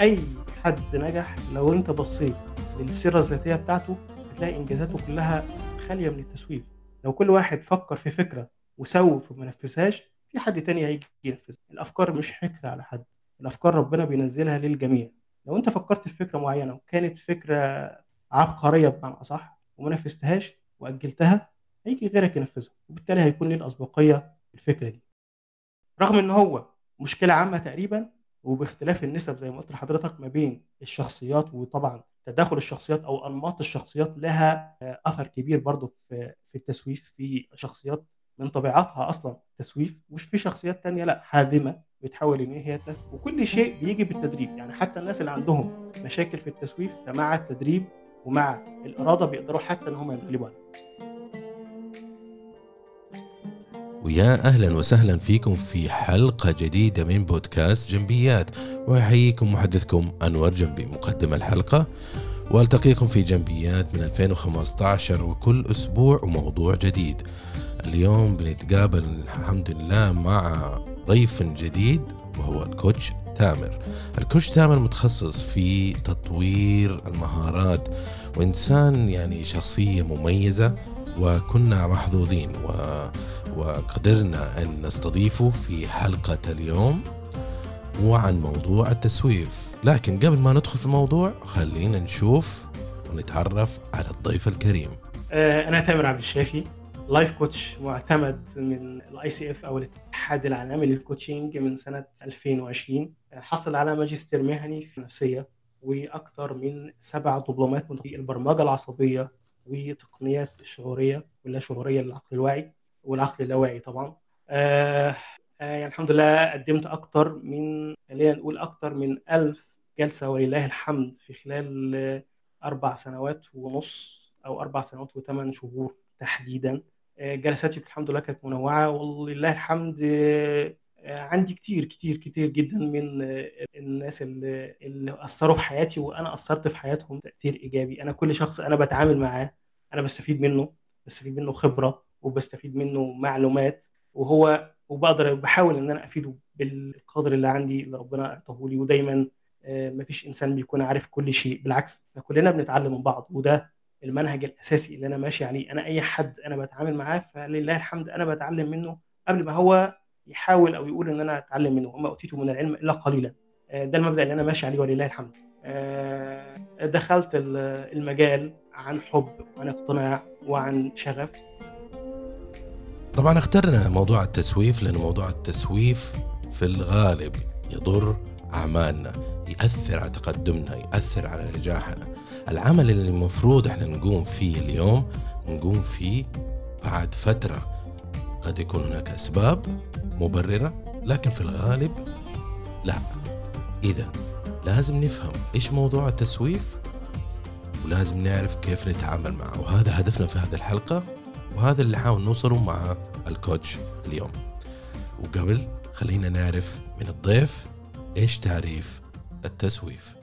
أي حد نجح لو أنت بصيت للسيرة الذاتية بتاعته هتلاقي إنجازاته كلها خالية من التسويف. لو كل واحد فكر في فكرة وسوف وما نفذهاش في حد تاني هيجي ينفذها. الأفكار مش حكر على حد الأفكار ربنا بينزلها للجميع. لو أنت فكرت في فكرة معينة وكانت فكرة عبقرية بمعنى أصح وما نفذتهاش وأجلتها هيجي غيرك ينفذها وبالتالي هيكون ليه الأسبقية في الفكرة دي. رغم إن هو مشكلة عامة تقريبا وباختلاف النسب زي ما قلت لحضرتك ما بين الشخصيات وطبعا تداخل الشخصيات أو أنماط الشخصيات لها أثر كبير برضو في في التسويف في شخصيات من طبيعتها أصلا تسويف مش في شخصيات تانية لأ حازمة بتحاول إن هي تس وكل شيء بيجي بالتدريب. يعني حتى الناس اللي عندهم مشاكل في التسويف فمع التدريب ومع الإرادة بيقدروا حتى إن هم يتغلبوا عليها. ويا أهلا وسهلا فيكم في حلقة جديدة من بودكاست جنبيات. ويحييكم محدثكم أنور جنبي مقدم الحلقة. وألتقيكم في جنبيات من 2015 وكل أسبوع وموضوع جديد. اليوم بنتقابل الحمد لله مع ضيف جديد وهو الكوتش تامر. الكوتش تامر متخصص في تطوير المهارات وإنسان يعني شخصية مميزة وكنا محظوظين. و... وقدرنا أن نستضيفه في حلقة اليوم وعن موضوع التسويف. لكن قبل ما ندخل في الموضوع خلينا نشوف ونتعرف على الضيف الكريم. آه، أنا تامر عبد الشافي life coach معتمد من ال ICF أو الاتحاد العالمي لل coaching من سنة 2020 حصل على ماجستير مهني في النفسيه وأكثر من سبع دبلومات في البرمجة العصبية وتقنيات الشعوريه واللا شعورية للعقل الواعي. والعقل اللاواعي طبعا. آه آه يعني الحمد لله قدمت أكثر من خلينا نقول أكثر من ألف جلسة ولله الحمد في خلال أربع سنوات ونص أو أربع سنوات وثمان شهور تحديدا. آه، جلساتي الحمد لله كانت منوعة ولله الحمد آه، عندي كتير كتير كتير جدا من الناس اللي, اللي أثروا في حياتي وأنا أثرت في حياتهم تأثير إيجابي. أنا كل شخص أنا بتعامل معاه أنا بستفيد منه بستفيد منه خبرة وبستفيد منه معلومات وهو وبقدر بحاول إن أنا أفيده بالقدر اللي عندي اللي ربنا إعطاه لي. ودايما آه، مفيش إنسان بيكون عارف كل شيء. بالعكس كلنا بنتعلم من بعض وده المنهج الأساسي اللي أنا ماشي عليه. أنا أي حد أنا بتعامل معاه فلله الحمد أنا بتعلم منه قبل ما هو يحاول أو يقول إن أنا أتعلم منه. وما أوتيته من العلم إلا قليلا. آه، ده المبدأ اللي أنا ماشي عليه ولله الحمد. آه، دخلت ال- المجال عن حب وعن اقتناع وعن شغف. طبعا اخترنا موضوع التسويف لأن موضوع التسويف في الغالب يضر أعمالنا يأثر على تقدمنا يأثر على نجاحنا. العمل اللي المفروض إحنا نقوم فيه اليوم نقوم فيه بعد فترة. قد يكون هناك أسباب مبررة لكن في الغالب لا. إذا لازم نفهم إيش موضوع التسويف ولازم نعرف كيف نتعامل معه. وهذا هدفنا في هذه الحلقة. وهذا اللي حاول نوصله مع الكوتش اليوم. وقبل خلينا نعرف من الضيف إيش تعريف التسويف.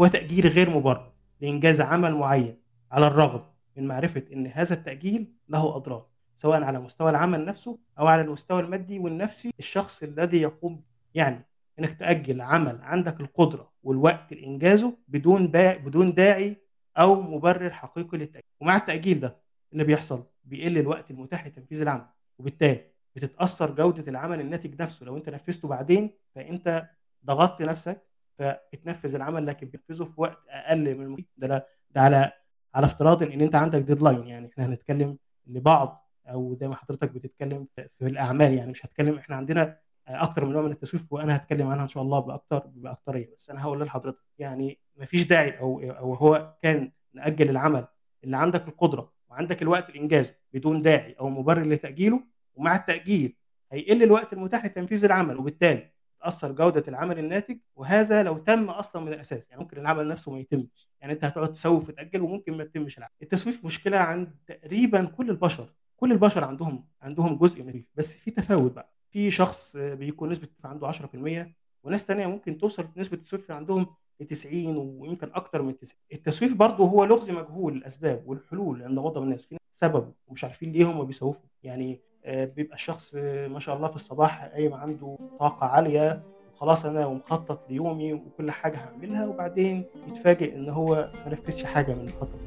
هو تأجيل غير مبرر لإنجاز عمل معين على الرغم من معرفة أن هذا التأجيل له أضرار سواء على مستوى العمل نفسه أو على المستوى المادي والنفسي الشخص الذي يقوم. يعني إنك تأجل عمل عندك القدرة والوقت لإنجازه بدون. بدون داعي أو مبرر حقيقي للتأجيل. ومع التأجيل ده اللي بيحصل؟ بيقل الوقت المتاح لتنفيذ العمل وبالتالي بتتأثر جودة العمل الناتج نفسه. لو انت نفذته بعدين فانت ضغطت نفسك فبتنفذ العمل لكن بتنفذه في وقت أقل من المفروض. ده ده على على افتراض إن انت عندك deadline يعني إحنا هنتكلم لبعض أو زي ما حضرتك بتتكلم في الأعمال. يعني مش هتكلم إحنا عندنا أكتر من نوع من التسويف وأنا هتكلم عنها إن شاء الله بأكتر بأكترية. بس أنا هقول لحضرتك يعني مفيش داعي أو أو هو كان ناجل العمل. اللي عندك القدرة وعندك الوقت لانجازه بدون داعي أو مبرر لتأجيله ومع التأجيل هيقل الوقت المتاح لتنفيذ العمل وبالتالي تأثر جودة العمل الناتج وهذا لو تم أصلا من الأساس. يعني ممكن العمل نفسه ما يتمش. يعني أنت هتقعد تسوف وتأجل وممكن ما يتمش العمل. التسويف مشكلة عند تقريبا كل البشر. كل البشر عندهم عندهم جزء من التسويف بس في تفاوت بقى. في شخص بيكون نسبة عنده 10% وناس تانية ممكن توصل نسبة التسويف عندهم 90 ويمكن أكتر من 90 التسويف برضه هو لغز مجهول الاسباب والحلول عند معظم الناس. في سببه ومش عارفين ليه هم بيسوفوا. يعني آه، بيبقى الشخص آه، ما شاء الله في الصباح قايم عنده طاقة عالية وخلاص أنا ومخطط ليومي وكل حاجة هعملها وبعدين يتفاجئ إن هو ما نفذش حاجة من الخطط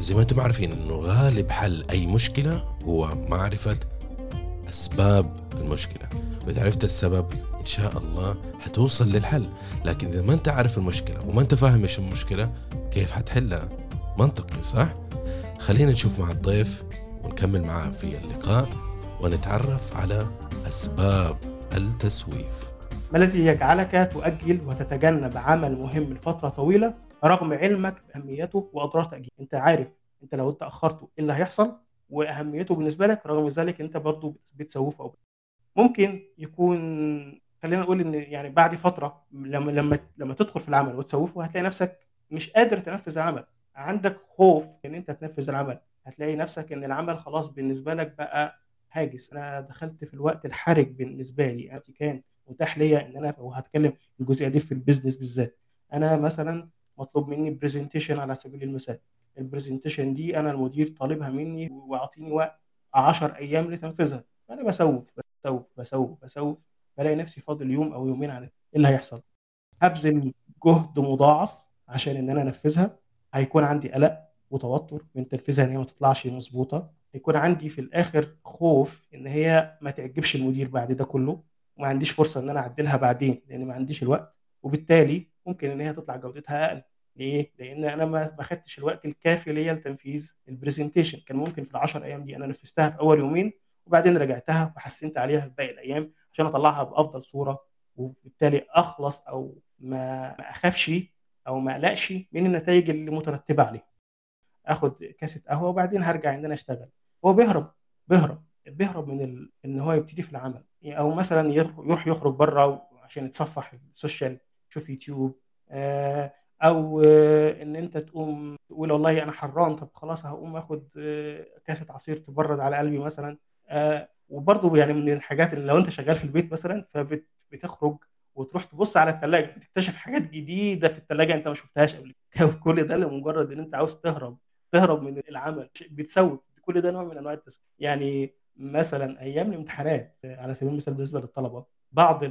زي ما أنتم عارفين إنه غالب حل أي مشكلة هو معرفة أسباب المشكلة. واذا عرفت السبب شاء الله حتوصل للحل. لكن إذا ما أنت عارف المشكلة وما أنت فاهم إيش المشكلة كيف حتحلها منطقي صح؟ خلينا نشوف مع الضيف ونكمل معاه في اللقاء ونتعرف على أسباب التسويف. ما الذي يجعلك تؤجل وتتجنب عمل مهم لفترة طويلة رغم علمك بأهميته وأضرار تاجيله أنت عارف أنت لو انت اخرته إيه اللي هيحصل؟ وأهميته بالنسبة لك رغم ذلك أنت برضو بتسوفه أو ممكن يكون خلينا نقول إن يعني بعد فترة لما لما لما تدخل في العمل وتسوفه هتلاقي نفسك مش قادر تنفذ العمل. عندك خوف إن أنت تنفذ العمل. هتلاقي نفسك إن العمل خلاص بالنسبة لك بقى هاجس. أنا دخلت في الوقت الحرج بالنسبة لي. أنا كان متاح ليا إن أنا وهتكلم الجزئية دي في البيزنس بالذات. أنا مثلا مطلوب مني presentation على سبيل المثال. ال presentation دي أنا المدير طالبها مني وأعطيني وقت 10 أيام لتنفيذها. أنا بسوف بسوف بسوف بسوف. بلاقي نفسي فاضل يوم أو يومين على إيه اللي هيحصل؟ هبذل جهد مضاعف عشان إن أنا أنفذها. هيكون عندي قلق وتوتر من تنفيذها إن هي ما تطلعش مظبوطة. هيكون عندي في الآخر خوف إن هي ما تعجبش المدير بعد ده كله. وما عنديش فرصة إن أنا أعدلها بعدين لأن ما عنديش الوقت. وبالتالي ممكن إن هي تطلع جودتها أقل. ليه؟ لأن أنا ما خدتش الوقت الكافي ليا لتنفيذ البرزنتيشن كان ممكن في ال 10 أيام دي أنا نفذتها في أول يومين وبعدين رجعتها وحسنت عليها في باقي الأيام. عشان أطلعها بأفضل صورة وبالتالي أخلص أو ما ما أخافش أو ما أقلقش من النتائج اللي مترتبة عليه آخد كاسه قهوة وبعدين هرجع ان أنا أشتغل. هو بيهرب بيهرب بيهرب من ال... إن هو يبتدي في العمل. أو مثلا يروح يخرج بره عشان يتصفح السوشيال يشوف يوتيوب آه أو آه إن أنت تقوم تقول والله أنا حران طب خلاص هقوم آخد آه كاسه عصير تبرد على قلبي مثلا. وبرضه يعني من الحاجات اللي لو انت شغال في البيت مثلا فبتخرج وتروح تبص على الثلاجه بتكتشف حاجات جديدة في الثلاجه انت ما شفتهاش قبل كده. كل ده لمجرد ان انت عاوز تهرب تهرب من العمل بتسوف كل ده نوع من انواع التسويف يعني مثلا أيام الامتحانات على سبيل المثال بالنسبة للطلبة بعض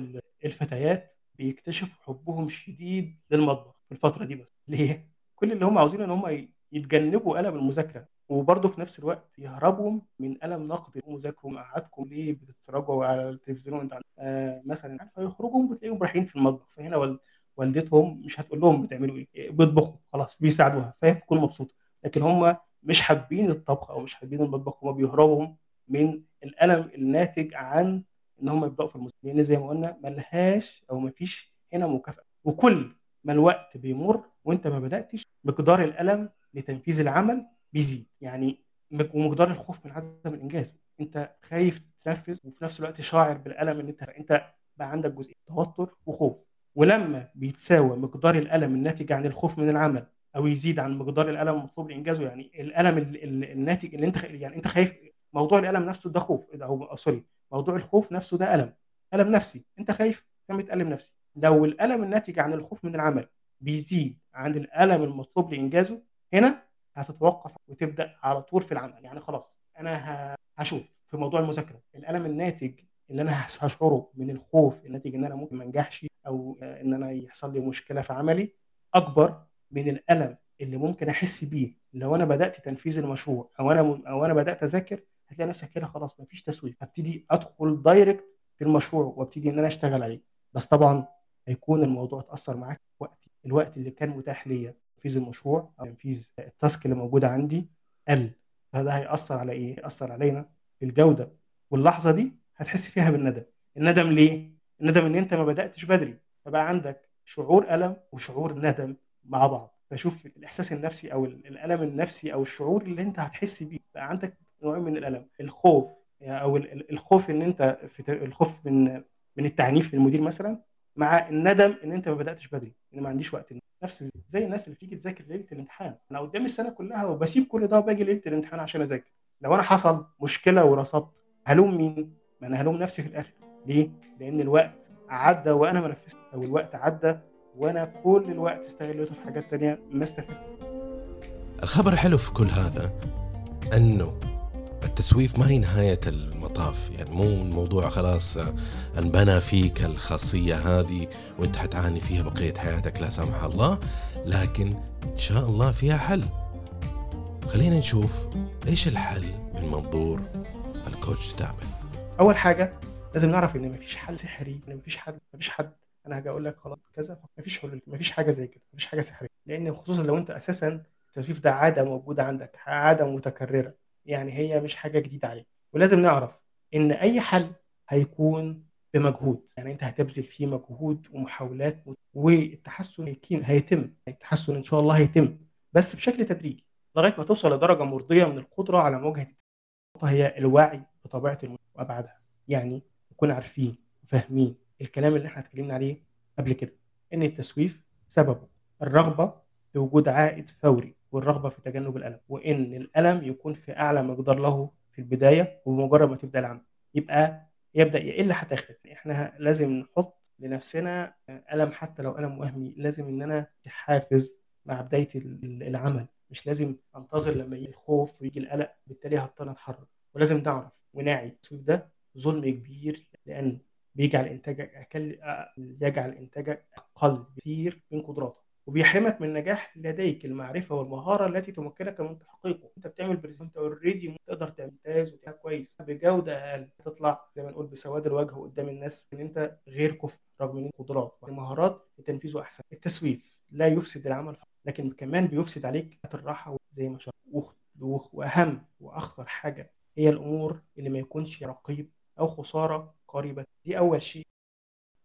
الفتيات بيكتشفوا حبهم شديد للمطبخ في الفترة دي بس. ليه؟ كل اللي هم عاوزينه ان هم يتجنبوا ألم المذاكرة. وبرضه في نفس الوقت يهربوا من ألم نقد المذاكرة مقعدكم ليه بتتفرجوا على التلفزيون انت آه مثلا فيخرجوا بتلاقيهم رايحين في المطبخ. فهنا وال... والدتهم مش هتقول لهم بتعملوا إيه؟ بيطبخوا. خلاص بيساعدوها. فهي بتكون مبسوطة. لكن هم مش حابين الطبخ أو مش حابين المطبخ. هم بيهربوا من الألم الناتج عن إن هم يبدأوا في المذاكرة. لأن زي ما قلنا ملهاش أو مفيش هنا مكافأة. وكل ما الوقت بيمر وانت ما بدأتش مقدار الألم لتنفيذ العمل بيزيد. يعني ومقدار الخوف من عدم الإنجاز. أنت خايف تنفذ وفي نفس الوقت شاعر بالألم ان أنت أنت بقى عندك جزء توتر وخوف. ولما بيتساوى مقدار الألم الناتج عن الخوف من العمل أو يزيد عن مقدار الألم المطلوب لإنجازه يعني الألم الناتج اللي أنت يعني أنت خايف موضوع الألم نفسه ده خوف. أو سوري موضوع الخوف نفسه ده ألم. ألم نفسي. أنت خايف كم بتالم نفسي. لو الألم الناتج عن الخوف من العمل بيزيد عن الألم المطلوب لإنجازه هنا هتتوقف وتبدأ على طول في العمل. يعني خلاص أنا هشوف في موضوع المذاكرة الألم الناتج اللي أنا هشعره من الخوف الناتج إن أنا ممكن ما أنجحش أو إن أنا يحصل لي مشكلة في عملي أكبر من الألم اللي ممكن أحس بيه. لو أنا بدأت تنفيذ المشروع أو أنا أو أنا بدأت أذاكر هتلاقي نفسك كده خلاص مفيش تسويف. هبتدي أدخل direct في المشروع وأبتدي إن أنا أشتغل عليه. بس طبعا هيكون الموضوع اتأثر معاك وقتي الوقت اللي كان متاح ليا. تنفيذ المشروع أو تنفيذ ال task اللي موجوده عندي قل. فده هيأثر على إيه؟ هيأثر علينا في الجودة. واللحظة دي هتحس فيها بالندم. الندم ليه؟ الندم إن أنت ما بدأتش بدري. فبقى عندك شعور ألم وشعور ندم مع بعض. فشوف الإحساس النفسي أو الألم النفسي أو الشعور اللي أنت هتحس بيه. بقى عندك نوعين من الألم. الخوف أو الخوف إن أنت في الخوف من من التعنيف للمدير مثلا مع الندم إن أنت ما بدأتش بدري. ان ما عنديش وقت. نفس زي الناس اللي بتيجي تذاكر ليلة الامتحان. أنا قدامي السنة كلها وبسيب كل ده وباجي ليلة الامتحان عشان أذاكر. لو أنا حصل مشكلة ورصدت هلوم مين؟ ما أنا هلوم نفسي في الآخر. ليه؟ لأن الوقت عدى وأنا ما نفذت أو الوقت عدى وأنا كل الوقت استغلته في حاجات تانية ما استفدت. الخبر الحلو في كل هذا أنه التسويف ما هي نهاية المطاف. يعني مو الموضوع خلاص انبنى فيك الخاصية هذه وانت حتعاني فيها بقية حياتك لا سمح الله. لكن إن شاء الله فيها حل. خلينا نشوف إيش الحل من منظور الكوتش تامر أول حاجة لازم نعرف إن مفيش حل سحري إن مفيش حد مفيش حد. أنا هاجي أقول لك خلاص كذا مفيش حلول مفيش حاجة زي كده مفيش حاجة سحرية. لأن خصوصا لو أنت أساسا التسويف ده عادة موجودة عندك عادة متكررة. يعني هي مش حاجة جديدة عليك. ولازم نعرف إن أي حل هيكون بمجهود. يعني أنت هتبذل فيه مجهود ومحاولات والتحسن هيتم. التحسن إن شاء الله هيتم. بس بشكل تدريجي. لغاية ما توصل لدرجة مرضية من القدرة على مواجهة هي الوعي بطبيعة وابعادها يعني نكون عارفين وفاهمين الكلام اللي إحنا اتكلمنا عليه قبل كده. إن التسويف سببه. الرغبة بوجود عائد فوري. والرغبة في تجنب الألم وإن الألم يكون في أعلى مقدار له في البداية وبمجرد ما تبدأ العمل. يبقى يبدأ يقل حتى يختفي. إحنا لازم نحط لنفسنا ألم حتى لو ألم وهمي. لازم إن أنا حافز مع بداية العمل. مش لازم أنتظر لما يجي الخوف ويجي القلق بالتالي هضطر أتحرك. ولازم نعرف ونعي التسويف ده ظلم كبير لأن بيجعل إنتاجك أقل يجعل إنتاجك أقل بكثير من قدراتك وبيحرمك من نجاح لديك المعرفة والمهارة التي تمكنك من تحقيقه. أنت بتعمل present already تقدر تمتاز وتعمل كويس. بجودة أقل تطلع زي ما نقول بسواد الوجه قدام الناس إن أنت غير كفء رغم ان قدرات ومهارات لتنفيذه أحسن. التسويف لا يفسد العمل لكن كمان بيفسد عليك الراحة زي ما شرحت وأهم وأخطر حاجة هي الأمور اللي ما يكونش رقيب أو خسارة قريبة. دي أول شيء.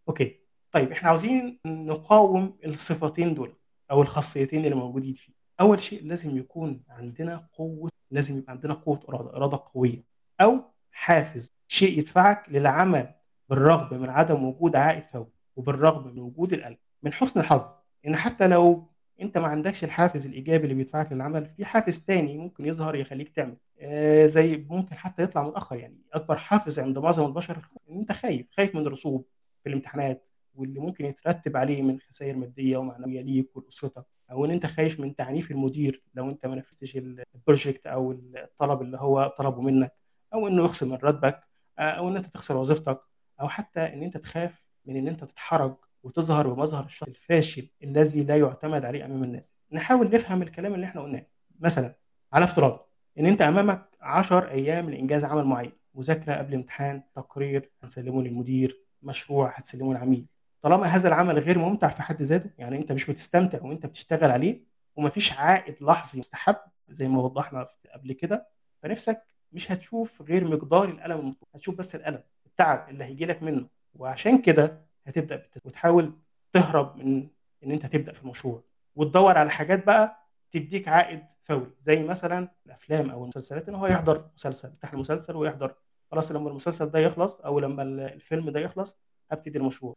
okay. طيب إحنا عاوزين نقاوم الصفتين دول أو الخاصيتين اللي موجودين فيه. أول شيء لازم يكون عندنا قوة لازم يبقى عندنا قوة إرادة إرادة قوية. أو حافز شيء يدفعك للعمل بالرغم من عدم وجود عائد فوري وبالرغم من وجود القلق من حسن الحظ إن حتى لو أنت ما عندكش الحافز الإيجابي اللي بيدفعك للعمل في حافز تاني ممكن يظهر يخليك تعمل. آه زي ممكن حتى يطلع متاخر يعني. أكبر حافز عند معظم البشر إن أنت خايف خايف من الرسوب في الامتحانات واللي ممكن يترتب عليه من خسائر مادية ومعنوية ليك ولأسرتك أو إن أنت خايف من تعنيف المدير لو أنت ما نفذتش البروجكت أو الطلب اللي هو طلبه منك أو إنه يخصم من راتبك أو إن أنت تخسر وظيفتك أو حتى إن أنت تخاف من إن أنت تتحرج وتظهر بمظهر الشخص الفاشل الذي لا يعتمد عليه أمام الناس. نحاول نفهم الكلام اللي إحنا قلناه. مثلا على افتراض إن أنت أمامك 10 أيام لإنجاز عمل معين مذاكرة قبل امتحان تقرير هنسلمه للمدير مشروع هتسلمه للعميل طالما هذا العمل غير ممتع في حد ذاته يعني أنت مش بتستمتع وأنت بتشتغل عليه ومفيش عائد لحظي مستحب زي ما وضحنا قبل كده فنفسك مش هتشوف غير مقدار الألم المطلوب هتشوف بس الألم التعب اللي هيجي لك منه وعشان كده هتبدأ. وتحاول تهرب من إن أنت تبدأ في المشروع وتدور على حاجات بقى تديك عائد فوري زي مثلا الأفلام أو المسلسلات إن هو يحضر مسلسل يفتح المسلسل ويحضر خلاص لما المسلسل ده يخلص أو لما الفيلم ده يخلص هبتدي المشروع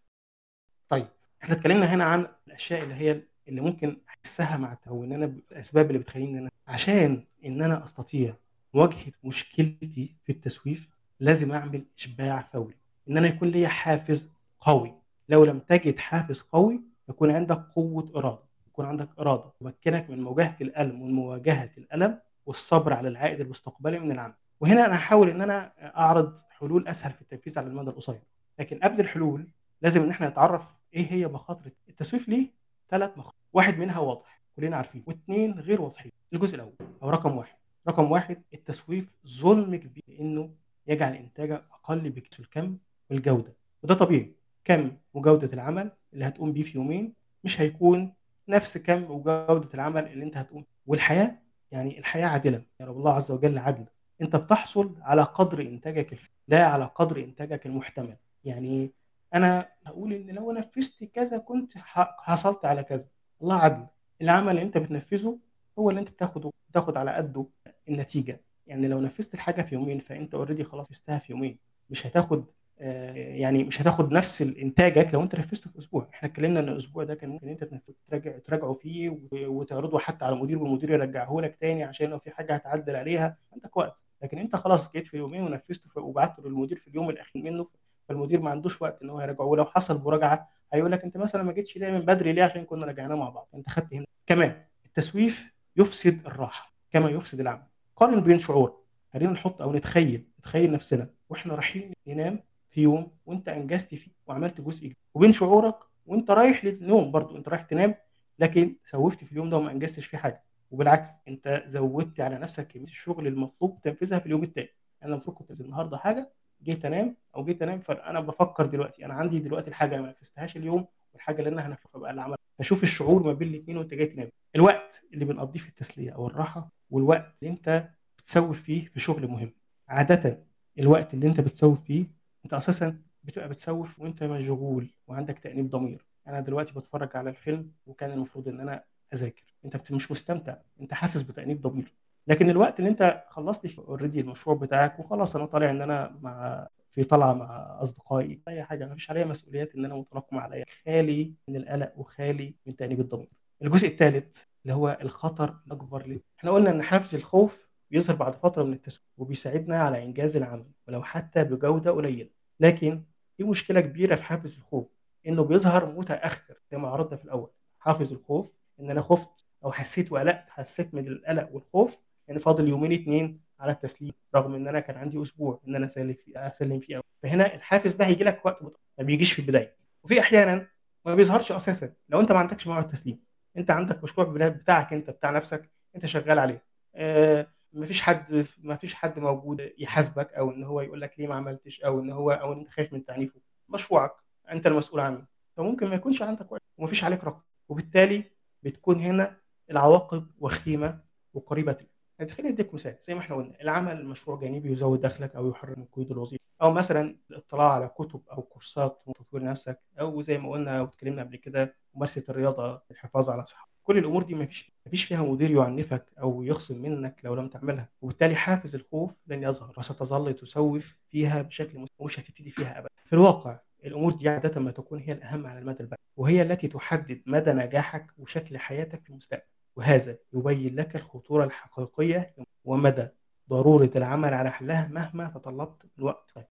طيب إحنا اتكلمنا هنا عن الأشياء اللي هي اللي ممكن أحسها مع أو إن أنا الأسباب اللي بتخليني إن أنا عشان إن أنا أستطيع مواجهه مشكلتي في التسويف لازم أعمل إشباع فوري إن أنا يكون ليا حافز قوي. لو لم تجد حافز قوي يكون عندك قوة إرادة يكون عندك إرادة تمكنك من مواجهة الألم ومن مواجهة الألم والصبر على العائد المستقبلي من العمل. وهنا أنا هحاول إن أنا أعرض حلول أسهل في التنفيذ على المدى القصير. لكن قبل الحلول لازم إن إحنا نتعرف إيه هي مخاطر التسويف ليه ثلاث مخاطر. واحد منها واضح كلنا عارفين. واثنين غير واضحين. الجزء الأول أو رقم واحد. رقم واحد التسويف ظلم كبير لأنه يجعل انتاجك أقل بكثير الكم والجودة. وده طبيعي. كم وجودة العمل اللي هتقوم بيه في يومين مش هيكون نفس كم وجودة العمل اللي أنت هتقوم والحياة يعني الحياة عادلة. يا رب الله عز وجل عدل أنت بتحصل على قدر إنتاجك الف... لا على قدر إنتاجك المحتمل. يعني أنا هقول إن لو نفذت كذا كنت حصلت على كذا. الله عدل. العمل اللي أنت بتنفذه هو اللي أنت بتاخده بتاخد على قده النتيجة. يعني لو نفذت الحاجة في يومين فأنت اوريدي خلاص نفذتها في يومين. مش هتاخد آه يعني مش هتاخد نفس إنتاجك لو أنت نفذته في أسبوع. إحنا اتكلمنا إن الأسبوع ده كان ممكن أنت تراجع تراجعه فيه وتعرضه حتى على المدير والمدير يرجعه لك تاني عشان لو في حاجة هتعدل عليها عندك وقت. لكن أنت خلاص جيت في يومين ونفذته وبعته للمدير في اليوم الأخير منه فالمدير ما عندوش وقت إن هو يراجعه. ولو حصل مراجعة هيقول لك أنت مثلا ما جيتش ليه من بدري ليه؟ عشان كنا راجعناه مع بعض. أنت خدت هنا. كمان التسويف يفسد الراحة كما يفسد العمل. قارن بين شعور خلينا نحط أو نتخيل نتخيل نفسنا. وإحنا رايحين ننام في يوم وأنت أنجزت فيه وعملت جزء كبير. وبين شعورك وأنت رايح للنوم برضو. أنت رايح تنام لكن سوفت في اليوم ده وما أنجزتش فيه حاجة. وبالعكس أنت زودت على نفسك كمية الشغل المطلوب تنفيذها في اليوم التاني. أنا المفروض كنت النهارده حاجة جيت انام أو جيت انام فأنا بفكر دلوقتي أنا عندي دلوقتي الحاجة ما نفذتهاش اليوم والحاجة اللي أنا هنفذها بقى العمل أشوف الشعور ما بين الاثنين وأنت جاي تنام. الوقت اللي بنقضيه في التسلية أو الراحة والوقت اللي أنت بتسوف فيه في شغل مهم. عادة الوقت اللي أنت بتسوف فيه أنت أساسا بتبقى بتسوف وأنت مشغول وعندك تأنيب ضمير. أنا دلوقتي بتفرج على الفيلم وكان المفروض إن أنا أذاكر. أنت مش مستمتع أنت حاسس بتأنيب ضمير. لكن الوقت اللي انت خلصت already المشروع بتاعك وخلاص أنا طالع ان أنا مع في طلعة مع اصدقائي اي حاجة ما فيش عليا مسؤوليات ان أنا متراكمه عليا خالي من القلق وخالي من تأنيب الضمير. الجزء الثالث اللي هو الخطر الأكبر ليه إحنا قلنا إن حافز الخوف بيظهر بعد فترة من التسويف وبيساعدنا على إنجاز العمل ولو حتى بجودة قليلة. لكن في مشكلة كبيرة في حافز الخوف إنه بيظهر متأخر زي ما عرضنا في الأول. حافز الخوف إن أنا خفت أو حسيت وقلقت حسيت من القلق والخوف يعني فاضل يومين اتنين على التسليم رغم إن أنا كان عندي أسبوع إن أنا أسلم فيه أسلم فيه أول. فهنا الحافز ده هيجي لك وقت ما بيجيش في البداية. وفي أحيانا ما بيظهرش أساسا لو أنت ما عندكش موعد تسليم أنت عندك مشروع بتاعك أنت بتاع نفسك أنت شغال عليه. آه ما فيش حد ما فيش حد موجود يحاسبك أو إن هو يقول لك ليه ما عملتش أو إن هو أو إن أنت خايف من تعنيفه. مشروعك أنت المسؤول عنه. فممكن ما يكونش عندك وقت وما فيش عليك رقم وبالتالي بتكون هنا العواقب وخيمة وقريبة لك خليني اديك مثال زي ما إحنا قلنا العمل مشروع جانبي يزود دخلك أو يحرر من قيود الوظيفة. أو مثلا الاطلاع على كتب أو كورسات وتطوير نفسك أو زي ما قلنا واتكلمنا قبل كده ممارسة الرياضة الحفاظ على صحتك. كل الأمور دي ما فيش ما فيش فيها مدير يعنفك أو يخصم منك لو لم تعملها. وبالتالي حافز الخوف لن يظهر وستظل تسوف فيها بشكل مستمر ومش هتبتدي فيها ابدا. في الواقع الأمور دي عادة ما تكون هي الأهم على المدى البعيد وهي التي تحدد مدى نجاحك وشكل حياتك في المستقبل. وهذا يبين لك الخطورة الحقيقية ومدى ضرورة العمل على حلها مهما تطلبت من وقت طيب.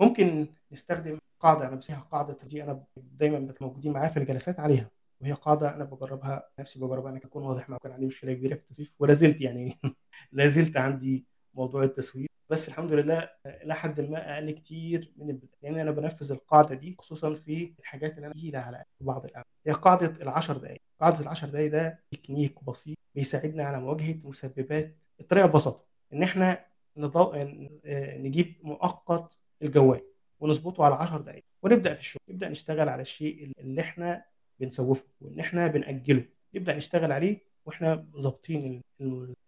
ممكن نستخدم قاعدة أنا بسميها قاعدة دي أنا دايما موجودين معايا في الجلسات عليها وهي قاعدة أنا بجربها نفسي بجربها أنا اكون واضح معاكم كان عندي مشكلة كبيرة في التسويف ولا زلت يعني لا زلت عندي موضوع التسويف بس الحمد لله إلى حد ما أقل كتير من البدايه لأن أنا بنفذ القاعدة دي خصوصا في الحاجات اللي أنا تقيله على بعض الاعمال هي قاعدة العشر دقائق قاعدة العشر دقائق ده تكنيك بسيط بيساعدنا على مواجهة مسببات الطريقة ببساطه إن إحنا نضو... نجيب مؤقت الجوال ونظبطه على 10 دقائق ونبدأ في الشغل. نبدأ نشتغل على الشيء اللي إحنا بنسوفه وإن إحنا بنأجله. نبدأ نشتغل عليه وإحنا ظابطين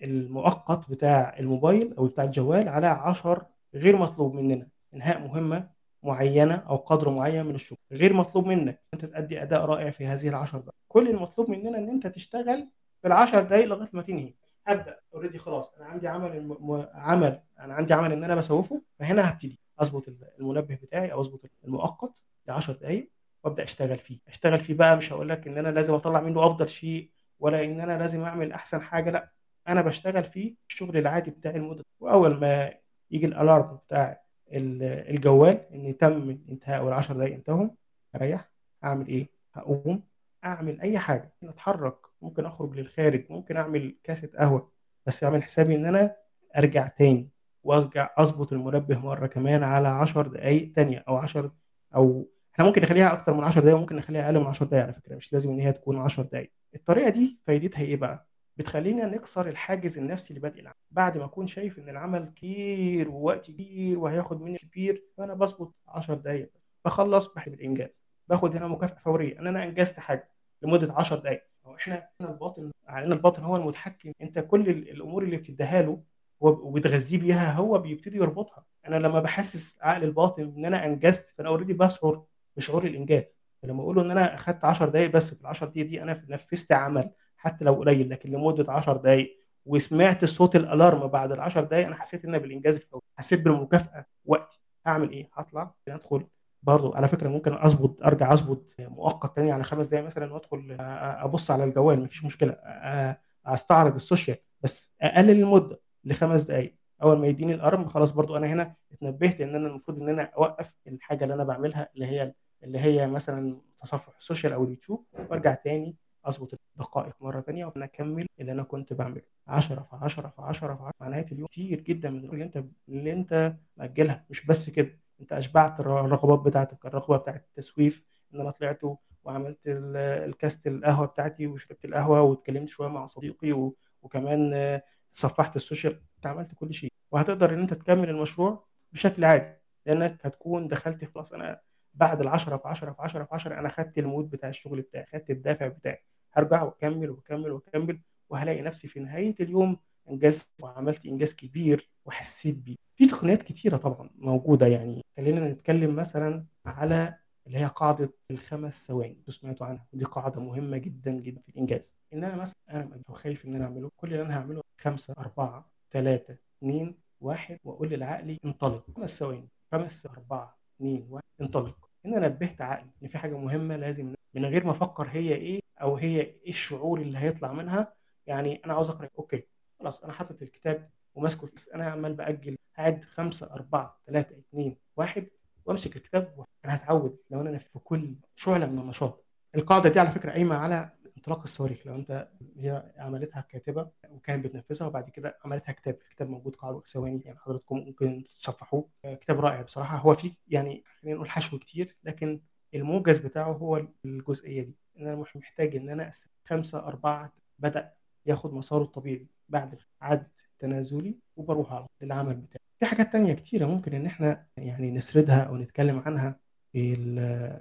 المؤقت بتاع الموبايل أو بتاع الجوال على 10 غير مطلوب مننا. إنهاء مهمة معينة أو قدر معين من الشغل غير مطلوب منك. أنت تأدي أداء رائع في هذه العشر دقائق كل المطلوب مننا إن أنت تشتغل في العشر دقائق لغاية ما تنهي. هبدأ. أوريدي خلاص. أنا عندي عمل الم... عمل. أنا عندي عمل إن أنا بسوفه. فهنا هبتدي. أظبط المنبه بتاعي أو أظبط المؤقت ل 10 دقائق وأبدأ أشتغل فيه. أشتغل فيه بقى مش هقول لك إن أنا لازم أطلع منه أفضل شيء. ولا إن أنا لازم أعمل أحسن حاجة لأ أنا بشتغل فيه الشغل العادي بتاعي المدة. وأول ما يجي الألارم بتاع الجوال إن تم انتهاء ال 10 دقائق انتهوا أريح أعمل إيه؟ هقوم أعمل أي حاجة. أتحرك ممكن أخرج للخارج ممكن أعمل كاسه قهوة بس أعمل حسابي إن أنا أرجع تاني وأرجع أظبط المنبه مرة كمان على 10 دقائق تانية أو 10 أو إحنا ممكن نخليها أكتر من 10 دقائق وممكن نخليها أقل من 10 دقائق على فكرة مش لازم إن هي تكون 10 دقائق الطريقة دي فايدتها إيه بقى؟ بتخلينا نكسر الحاجز النفسي لبدء العمل. بعد ما أكون شايف إن العمل كتير ووقت كبير وهياخد مني كبير فأنا بظبط 10 دقائق بخلص بحب الإنجاز. باخد هنا مكافأة فورية إن أنا إنجزت حاجة لمدة 10 دقائق هو إحنا الباطن علينا الباطن هو المتحكم. أنت كل الأمور اللي بتديها له وبتغذيه بيها هو بيبتدي يربطها. أنا لما بحسس عقل الباطن إن أنا إنجزت فأنا already بشعر بشعور الإنجاز. فلما أقول له إن أنا أخدت 10 دقائق بس في ال 10 دقائق دي أنا نفذت عمل حتى لو قليل لكن لمدة 10 دقائق وسمعت صوت ال alarm بعد ال 10 دقائق أنا حسيت إن بالإنجاز الفوري حسيت بالمكافأة وقتي. هعمل إيه؟ هطلع أدخل برضه على فكرة ممكن أظبط أرجع أظبط مؤقت تاني على خمس دقائق مثلا وأدخل أبص على الجوال. مفيش مشكلة. أستعرض ال social بس أقلل المدة لخمس دقائق أول ما يديني alarm خلاص برضو أنا هنا اتنبهت إن أنا المفروض إن أنا أوقف الحاجة اللي أنا بعملها اللي هي اللي هي مثلا تصفح ال social أو اليوتيوب وأرجع تاني أظبط الدقائق مرة ثانية وأنا أكمل اللي أنا كنت بعمله. 10 في 10 في 10 في 10 مع نهايه اليوم كتير جدا من اللي أنت اللي أنت مأجلها. مش بس كده. أنت أشبعت الرغبات بتاعتك. الرغبة بتاعت التسويف إن أنا طلعت وعملت الكاست القهوة بتاعتي وشربت القهوة واتكلمت شوية مع صديقي. وكمان صفحت ال social. أنت عملت كل شيء. وهتقدر إن أنت تكمل المشروع بشكل عادي. لأنك هتكون دخلت خلاص أنا بعد ال 10 في 10 في 10 في 10 أنا خدت ال mood بتاع الشغل بتاعي خدت الدافع بتاعي. هرجع وأكمل وأكمل وأكمل وهلاقي نفسي في نهاية اليوم انجزت وعملت إنجاز كبير وحسيت بيه. في تقنيات كتيرة طبعا موجودة يعني. خلينا نتكلم مثلا على اللي هي قاعدة الخمس ثواني. أنتوا سمعتوا عنها. دي قاعدة مهمة جدا جدا في الإنجاز. إن أنا مثلا أنا خايف إن أنا أعمله كل اللي أنا هعمله خمسة أربعة ثلاثة اثنين واحد وأقول لعقلي انطلق. خمس ثواني. خمس أربعة اثنين واحد انطلق. هنا نبهت عقلي إن في حاجة مهمة لازم من غير ما أفكر هي إيه أو هي إيه الشعور اللي هيطلع منها يعني أنا عاوز أقرأ. أوكي خلاص أنا حاطط الكتاب وماسكه أنا عمال بأجل هعد خمسة أربعة ثلاثة اثنين واحد وأمسك الكتاب أنا هتعود لو أنا في كل شعلة من النشاط. القاعدة دي على فكرة قايمة على انطلاق الصواريخ لو أنت هي عملتها كاتبة وكانت بتنفذها وبعد كده عملتها كتاب الكتاب موجود قاعدة ثواني يعني حضراتكم ممكن تصفحوه. كتاب رائع بصراحة. هو فيه يعني خلينا نقول حشو كتير لكن الموجز بتاعه هو الجزئية دي. إن أنا محتاج إن أنا خمسة أربعة بدأ ياخد مساره الطبيعي بعد عد تنازلي وبروح على العمل بتاعي. في حاجات تانية كتيرة ممكن إن إحنا يعني نسردها أو نتكلم عنها في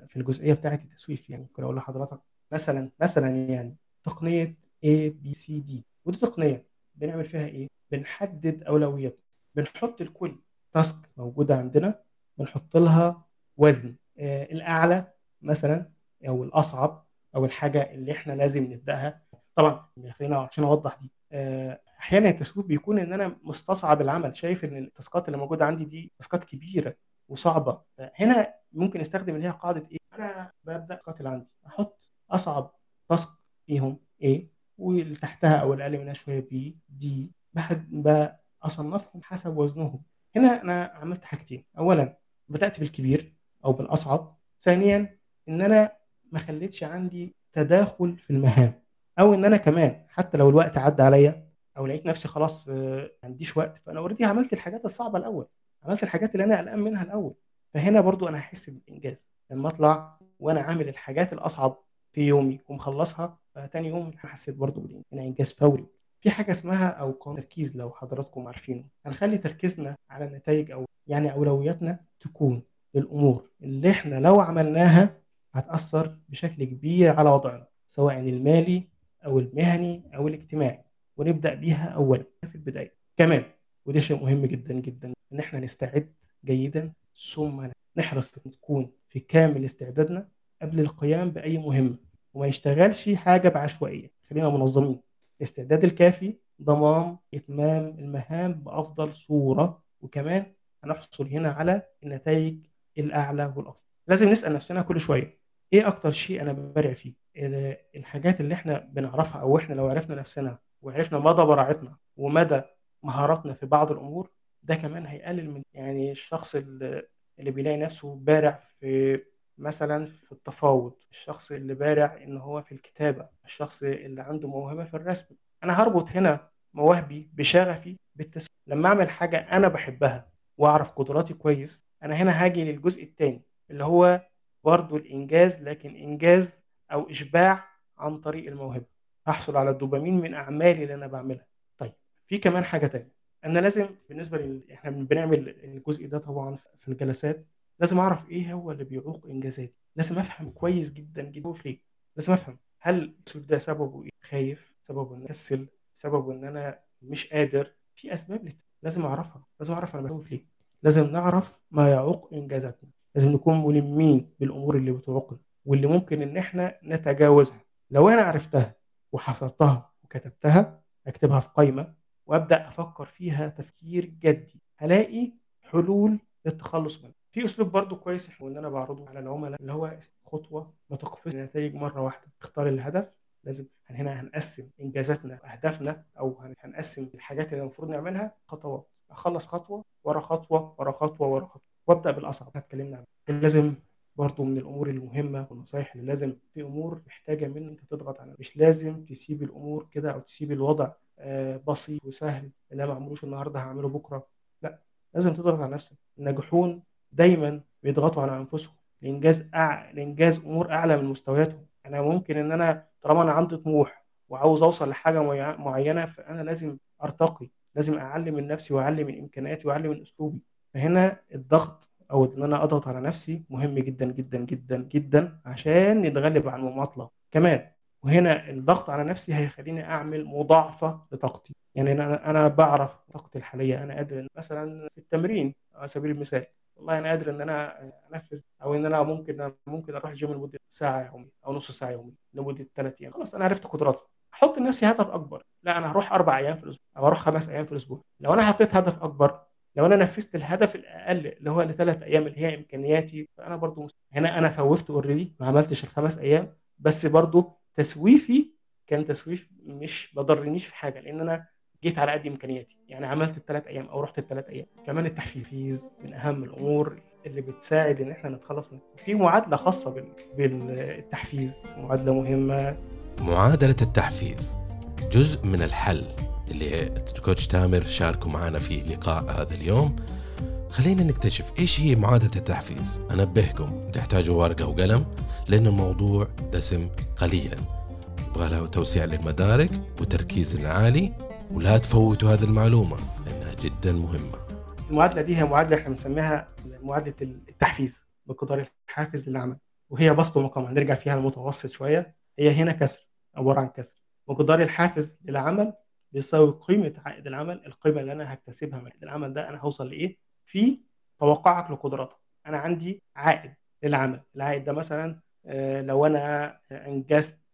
في الجزئية بتاعة التسويف يعني. ممكن أقول لحضرتك مثلا مثلا يعني تقنية A B C D. ودي تقنية بنعمل فيها إيه؟ بنحدد أولويات. بنحط لكل تاسك موجودة عندنا بنحط لها وزن. آه الأعلى مثلا أو الأصعب أو الحاجة اللي إحنا لازم نبدأها. طبعا خلينا عشان أوضح دي. آه أحيانا التسويف بيكون إن أنا مستصعب العمل. شايف إن التاسكات اللي موجودة عندي دي تاسكات كبيرة وصعبة. هنا ممكن استخدم اللي هي قاعدة إيه؟ أنا ببدأ التاسكات اللي عندي. أحط أصعب تاسك فيهم A واللي تحتها أو الاقل منها شوية B D بصنفهم حسب وزنهم. هنا أنا عملت حاجتين. اولا بدأت بالكبير أو بالأصعب. ثانيا إن أنا ما خليتش عندي تداخل في المهام. أو إن أنا كمان حتى لو الوقت عدى عليا أو لقيت نفسي خلاص ما عنديش وقت. فأنا اوريدي عملت الحاجات الصعبة الأول. عملت الحاجات اللي أنا قلقان منها الأول. فهنا برضو أنا هحس بالإنجاز. لما أطلع وأنا عامل الحاجات الأصعب في يومي ومخلصها فتاني يوم حسيت برضو بالانجاز فوري. في حاجة اسمها أو تركيز لو حضراتكم عارفينه. هنخلي تركيزنا على النتائج أو يعني أولوياتنا تكون للامور اللي إحنا لو عملناها هتأثر بشكل كبير على وضعنا سواء المالي أو المهني أو الاجتماعي. ونبدأ بيها اولا في البداية. كمان وده شيء مهم جدا جدا إن إحنا نستعد جيدا ثم نحرص نكون في كامل استعدادنا قبل القيام بأي مهمه وما يشتغلش حاجة بعشوائية. خلينا منظمين. الاستعداد الكافي ضمان إتمام المهام بأفضل صورة وكمان هنحصل هنا على النتائج الأعلى والأفضل. لازم نسأل نفسنا كل شوية إيه أكتر شيء أنا ببرع فيه؟ الحاجات اللي إحنا بنعرفها أو إحنا لو عرفنا نفسنا وعرفنا مدى براعتنا ومدى مهاراتنا في بعض الأمور ده كمان هيقلل من يعني الشخص اللي, بيلاقي نفسه بارع في مثلا في التفاوض الشخص اللي بارع إن هو في الكتابة الشخص اللي عنده موهبة في الرسم. أنا هربط هنا مواهبي بشغفي بالتسويق. لما أعمل حاجة أنا بحبها وأعرف قدراتي كويس أنا هنا هاجي للجزء الثاني اللي هو برضه الإنجاز لكن إنجاز أو إشباع عن طريق الموهبة. هحصل على الدوبامين من أعمالي اللي أنا بعملها. طيب في كمان حاجة تانية. أنا لازم بالنسبة. إحنا بنعمل الجزء ده طبعا في الجلسات. لازم أعرف إيه هو اللي بيعوق إنجازاتي. لازم أفهم كويس جدا جدا. ليه؟ لازم أفهم هل السويف ده سببه إيه؟ خايف سببه إن أكسل سببه إن أنا مش قادر. في أسباب لت... لازم أعرفها لازم أعرف أنا بخوف ليه. لازم نعرف ما يعوق إنجازاتنا. لازم نكون ملمين بالأمور اللي بتعوقنا واللي ممكن إن إحنا نتجاوزها. لو أنا عرفتها وحصرتها وكتبتها أكتبها في قائمه وأبدأ أفكر فيها تفكير جدي هلاقي حلول للتخلص منها. في أسلوب برضو كويس وان أنا بعرضه على العملاء اللي هو خطوة ما تقفز النتائج مرة واحدة. اختار الهدف لازم هنا هنقسم إنجازاتنا واهدافنا أو هنقسم الحاجات اللي المفروض نعملها خطوات. أخلص خطوة ورا خطوة ورا خطوة ورا خطوة وأبدأ بالأصعب اتكلمنا عنه لازم برضه من الأمور المهمة والنصايح اللي لازم في أمور محتاجة من أنت تضغط على مش لازم تسيب الأمور كده أو تسيب الوضع آه، بسيط وسهل اللي ما عملوش النهارده هعمله بكرة. لا لازم تضغط على نفسك. الناجحون دايما بيضغطوا على أنفسهم. لإنجاز أع... لإنجاز أمور أعلى من مستوياتهم. أنا ممكن إن أنا طالما أنا عندي طموح وعاوز أوصل لحاجة معي- معينة فأنا لازم أرتقي لازم اعلم من نفسي واعلم من إمكانياتي واعلم من أسلوبي. فهنا الضغط أو إن أنا أضغط على نفسي مهم جدا جدا جدا جدا عشان نتغلب على المماطلة. كمان وهنا الضغط على نفسي هيخليني أعمل مضاعفة لطاقتي. يعني أنا أنا بعرف طاقتي الحالية. أنا قادر مثلا في التمرين على سبيل المثال والله أنا قادر إن أنا أنفذ أو إن أنا ممكن ممكن أروح الجيم لمدة ساعة يوميا أو نص ساعة يوميا لمدة ثلاث أيام. خلاص أنا عرفت قدراتي أحط لنفسي هدف أكبر. لا أنا هروح أربع أيام في الأسبوع أو أروح خمس أيام في الأسبوع. لو أنا حطيت هدف أكبر لو أنا نفذت الهدف الأقل اللي هو لثلاث أيام اللي هي إمكانياتي فأنا برضو مست... هنا أنا سوفت already ما عملتش الخمس أيام. بس برضو تسويفي كان تسويف مش بضرنيش في حاجة لأن أنا جيت على قد إمكانياتي. يعني عملت الثلاث أيام أو رحت الثلاث أيام. كمان التحفيز من أهم الأمور اللي بتساعد إن إحنا نتخلص من في معادلة خاصة بال... بالتحفيز. معادلة مهمة. معادلة التحفيز. جزء من الحل اللي كوتش تامر شاركوا معنا في لقاء هذا اليوم. خلينا نكتشف إيش هي معادلة التحفيز. أنبهكم تحتاجوا ورقة وقلم لأن الموضوع دسم قليلا. يبغى توسيع للمدارك وتركيز عالي. ولا تفوتوا هذه المعلومة لأنها جدا مهمة. المعادلة دي هي معادلة إحنا بنسميها معادلة التحفيز مقدار الحافز للعمل وهي بسط ومقام هنرجع فيها المتوسط شوية. هي هنا كسر عبارة عن كسر. مقدار الحافز للعمل بيساوي قيمة عائد العمل. القيمة اللي أنا هكتسبها من عائد العمل ده أنا هوصل لإيه؟ في توقعك لقدراتك أنا عندي عائد للعمل. العائد ده مثلا آه، لو أنا إنجزت آه،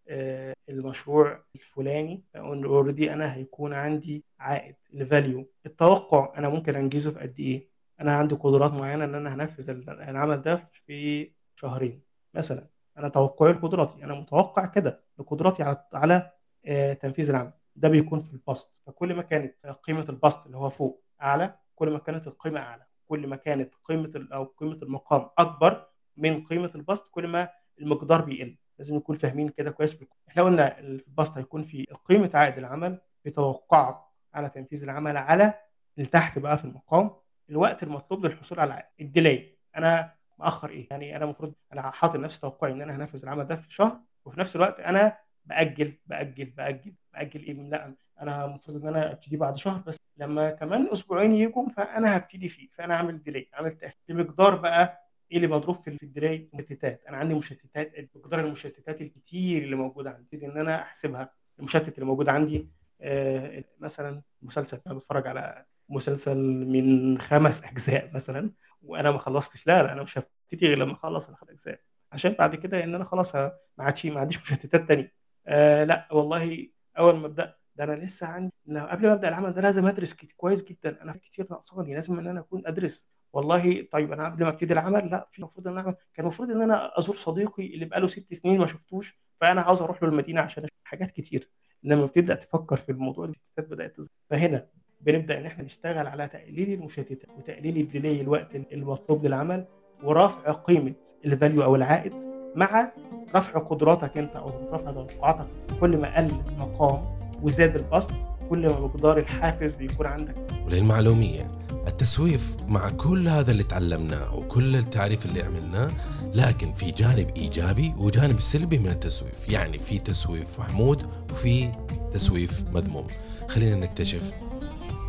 المشروع الفلاني already أنا هيكون عندي عائد ال value التوقع أنا ممكن أنجزه في قد إيه؟ أنا عندي قدرات معينة إن أنا هنفذ العمل ده في شهرين مثلا. أنا توقعي لقدراتي أنا متوقع كده بقدراتي على على آه، تنفيذ العمل. ده بيكون في البسط. فكل ما كانت قيمة البسط اللي هو فوق أعلى كل ما كانت القيمة أعلى. كل ما كانت قيمة أو قيمة المقام أكبر من قيمة البسط كل ما المقدار بيقل. لازم نكون فاهمين كده كويس. في الكود. إحنا قلنا البسط هيكون في قيمة عائد العمل بتوقعك على تنفيذ العمل على اللي تحت بقى في المقام. الوقت المطلوب للحصول على العائد الديلاي أنا مأخر إيه؟ يعني أنا المفروض أنا حاطط لنفسي توقعي إن أنا هنفذ العمل ده في شهر وفي نفس الوقت أنا بأجل بأجل بأجل بأجل إيه؟ لا أنا المفروض إن أنا أبتدي بعد شهر بس. لما كمان أسبوعين يجوا فأنا هبتدي فيه فأنا أعمل ديلي أعمل تأخير. المقدار بقى إيه اللي مضروب في الديلي مشتتات. أنا عندي مشتتات مقدار المشتتات الكتير اللي موجودة عندي إن أنا أحسبها. المشتت اللي موجود عندي آه مثلا مسلسل. أنا بتفرج على مسلسل من خمس أجزاء مثلا وأنا ما خلصتش. لا لا أنا مش هبتدي غير لما أخلص الخمس أجزاء. عشان بعد كده إن أنا خلاص ما عادش ما عنديش مشتتات تانية. آه لا والله أول ما أبدأ ده أنا لسه عندي قبل ما أبدأ العمل ده لازم أدرس كويس جدا. أنا في كتير ناقصاني لازم إن أنا أكون أدرس. والله طيب أنا قبل ما أبتدي العمل لأ في المفروض إن أنا كان المفروض إن أنا أزور صديقي اللي بقاله ست سنين ما شفتوش فأنا عاوز أروح له المدينة عشان أشوف حاجات كتير. لما بتبدا تفكر في الموضوع المشتتات بدأت تظهر. فهنا بنبدأ إن إحنا نشتغل على تقليل المشتتات وتقليل ال delay الوقت المطلوب للعمل ورفع قيمة ال value أو العائد مع رفع قدراتك أنت أو رفع توقعاتك. كل ما قل المقام وزاد البسط كل ما مقدار الحافز بيكون عندك. وللمعلومية التسويف مع كل هذا اللي تعلمناه وكل التعريف اللي عملناه لكن في جانب إيجابي وجانب سلبي من التسويف. يعني في تسويف محمود وفي تسويف مذموم. خلينا نكتشف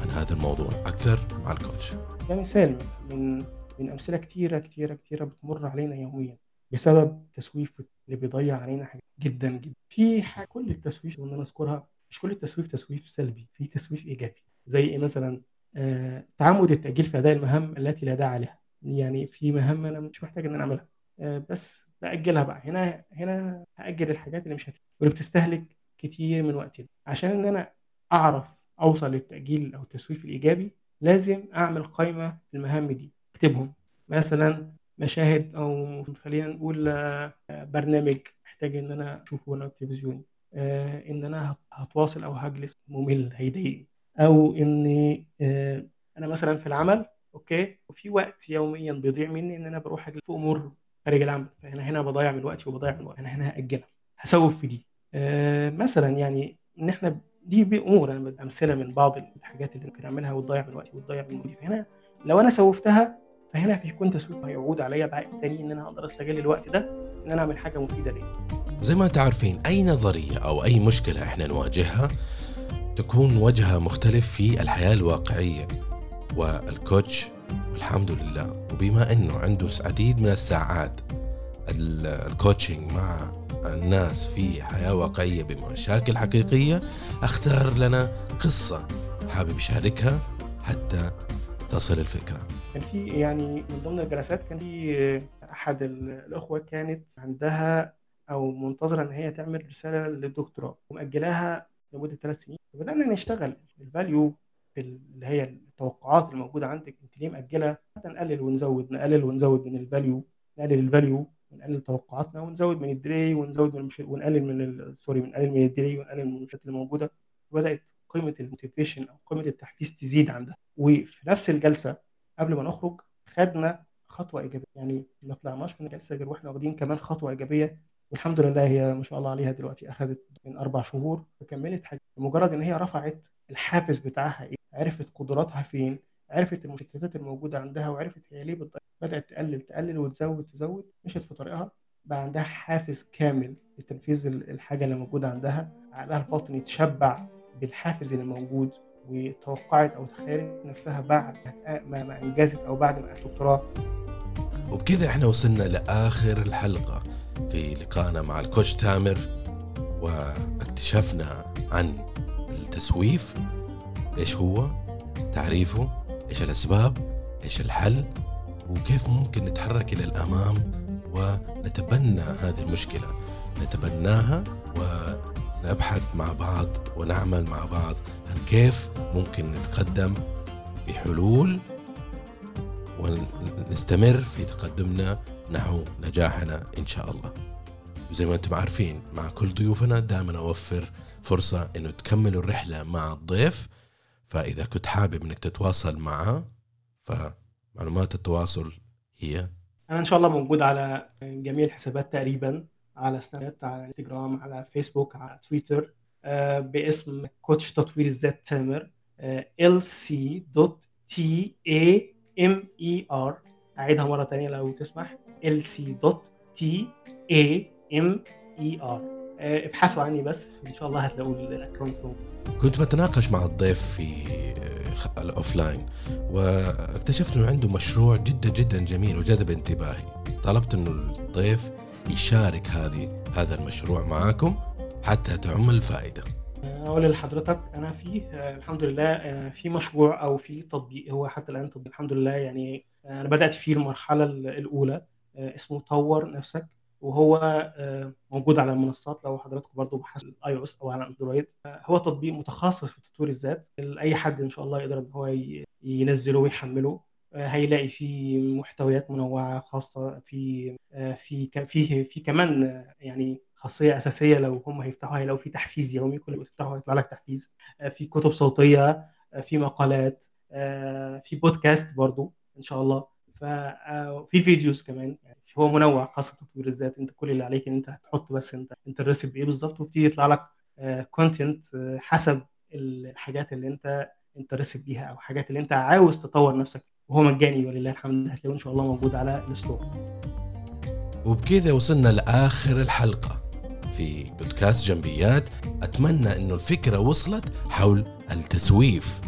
عن هذا الموضوع أكثر مع الكوتش. كمثال من من أمثلة كتيره كتيره كتيرة بتمر علينا يوميا بسبب التسويف اللي بيضيع علينا حاجات جدا جدا. في كل التسويف اللي أنا اذكرها مش كل التسويف تسويف سلبي في تسويف إيجابي. زي إيه مثلا؟ آه تعمد التأجيل في أداء المهام التي لا داعي عليها يعني في مهام أنا مش محتاج إن أنا أعملها. آه بس بأجلها بقى. هنا هنا هأجل الحاجات اللي مش هت... واللي بتستهلك كتير من وقتنا. عشان إن أنا أعرف أوصل للتأجيل أو التسويف الإيجابي لازم أعمل قائمه المهام دي. أكتبهم. مثلا مشاهد أو خلينا نقول آه، برنامج محتاج إن أنا أشوفه وأنا تلفزيون آه، إن أنا هت- هتواصل أو هجلس ممل هيضايقني. أو إن أنا مثلا في العمل أوكي وفي وقت يوميا بيضيع مني إن أنا بروح أجلس في امور خارج العمل. فهنا هنا بضيع من وقتي وبضيع من وقتي. أنا هنا هأجلها. هسوف في دي. آه مثلا يعني إن إحنا دي بامور أنا أمثلة من بعض الحاجات اللي ممكن أعملها وتضيع من وقتي وتضيع من وقتي فهنا لو أنا سوفتها فهنا بيكون تسويف هيعود عليا بعائد تاني إن أنا أقدر أستغل الوقت ده إن أنا أعمل حاجة مفيدة ليا. زي ما انت عارفين أي نظرية أو أي مشكلة إحنا نواجهها تكون وجهها مختلف في الحياة الواقعية. والكوتش والحمد لله وبما إنه عنده عديد من الساعات ال- الكوتشنج مع الناس في حياة واقعية بمشاكل حقيقية أختار لنا قصة حابب يشاركها حتى تصل الفكرة. كان في يعني من ضمن الجلسات كان في أحد ال- الأخوة كانت عندها أو منتظرة إن هي تعمل رسالة للدكتوراه ومأجلاها لمدة ثلاث سنين. فبدأنا نشتغل ال value اللي هي التوقعات الموجوده عندك انت ليه مأجلها حتى نقلل ونزود نقلل ونزود من ال value نقلل ال value ونقلل توقعاتنا ونزود من ال delay ونزود من المش... ونقلل من. sorry ونقلل من ال delay ونقلل من المشكلات اللي موجودة. وبدات قيمة ال motivation أو قيمة التحفيز تزيد عندها. وفي نفس الجلسة قبل ما نخرج خدنا خطوة إيجابية. يعني ما طلعناش من الجلسة غير وإحنا واخدين كمان خطوة إيجابية والحمد لله هي ما شاء الله عليها دلوقتي أخذت من أربع شهور فكملت حاجة. مجرد إن هي رفعت الحافز بتاعها إيه؟ عرفت قدراتها فين؟ عرفت المشتتات الموجودة عندها وعرفت هي ليه بدأت تقلل تقلل وتزود تزود مشت في طريقها بقى عندها حافز كامل لتنفيذ ال- الحاجة اللي موجودة عندها عقلها الباطني تشبع بالحافز اللي موجود وتوقعت أو تخيلت نفسها بعد ما أنجزت أو بعد ما أخذت دكتوراه وبكذا إحنا وصلنا لآخر الحلقة. في لقائنا مع الكوتش تامر واكتشفنا عن التسويف. إيش هو؟ تعريفه؟ إيش الأسباب؟ إيش الحل؟ وكيف ممكن نتحرك إلى الأمام ونتبنى هذه المشكلة؟ نتبناها ونبحث مع بعض ونعمل مع بعض عن كيف ممكن نتقدم بحلول ونستمر في تقدمنا نحو نجاحنا إن شاء الله. وزي ما أنتم عارفين مع كل ضيوفنا دائما أوفر فرصة إنه تكملوا الرحلة مع الضيف. فإذا كنت حابب إنك تتواصل معه فمعلومات التواصل هي أنا إن شاء الله موجود على جميع الحسابات تقريبا على سناب على انستجرام على فيسبوك على تويتر آه، باسم كوتش تطوير الذات تامر lc.tamar أعيدها مرة تانية لو تسمح. Lc.tamar آه، ابحثوا عني بس إن شاء الله هتلاقوا الأكونت كنت بتناقش مع الضيف في خ- الأوفلاين واكتشفت إنه عنده مشروع جدا جدا جميل وجذب انتباهي. طلبت إنه الضيف يشارك هذه هذا المشروع معاكم حتى تعم الفائدة. أقول لحضرتك أنا في آه، الحمد لله آه، في مشروع أو في تطبيق هو حتى الآن تطبيق الحمد لله يعني آه، أنا بدأت فيه المرحلة ال- الأولى آه، اسمه طور نفسك وهو آه، موجود على المنصات لو حضراتكم برضو بحثوا ال iOS أو على اندرويد آه، هو تطبيق متخصص في تطوير الذات أي حد إن شاء الله يقدر إن هو ينزله ويحمله. هيلاقي فيه محتويات منوعة خاصة في في فيه في كمان يعني خاصية أساسية لو هم هيفتحوها هيلاقوا في تحفيز يومي كل ما تفتحه هيطلع لك تحفيز. في كتب صوتية في مقالات في بودكاست برضو. إن شاء الله. ففي videos كمان. يعني هو منوع خاص بتطوير الذات أنت كل اللي عليك إن أنت هتحط بس أنت أنت ال recipe بايه بالظبط؟ وبتيجي يطلع لك content حسب الحاجات اللي أنت أنت بيها أو حاجات اللي أنت عاوز تطور نفسك. وهو مجاني ولله الحمد. هتلاقوه إن شاء الله موجود على الستور وبكذا وصلنا لآخر الحلقة. في بودكاست جنبيات أتمنى إنه الفكرة وصلت حول التسويف.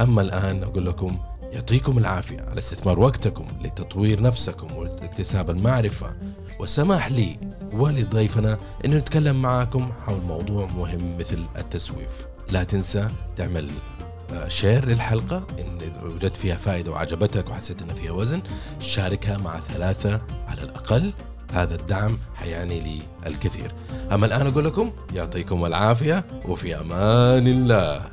أما الآن أقول لكم يعطيكم العافية على استثمار وقتكم لتطوير نفسكم واكتساب المعرفة. والسماح لي ولضيفنا إنه نتكلم معاكم حول موضوع مهم مثل التسويف. لا تنسى تعمل آه، شير للحلقة إن وجدت فيها فائدة وعجبتك وحسيت إن فيها وزن شاركها مع ثلاثة على الأقل. هذا الدعم حيعني لي الكثير. أما الآن أقول لكم يعطيكم العافية وفي أمان الله.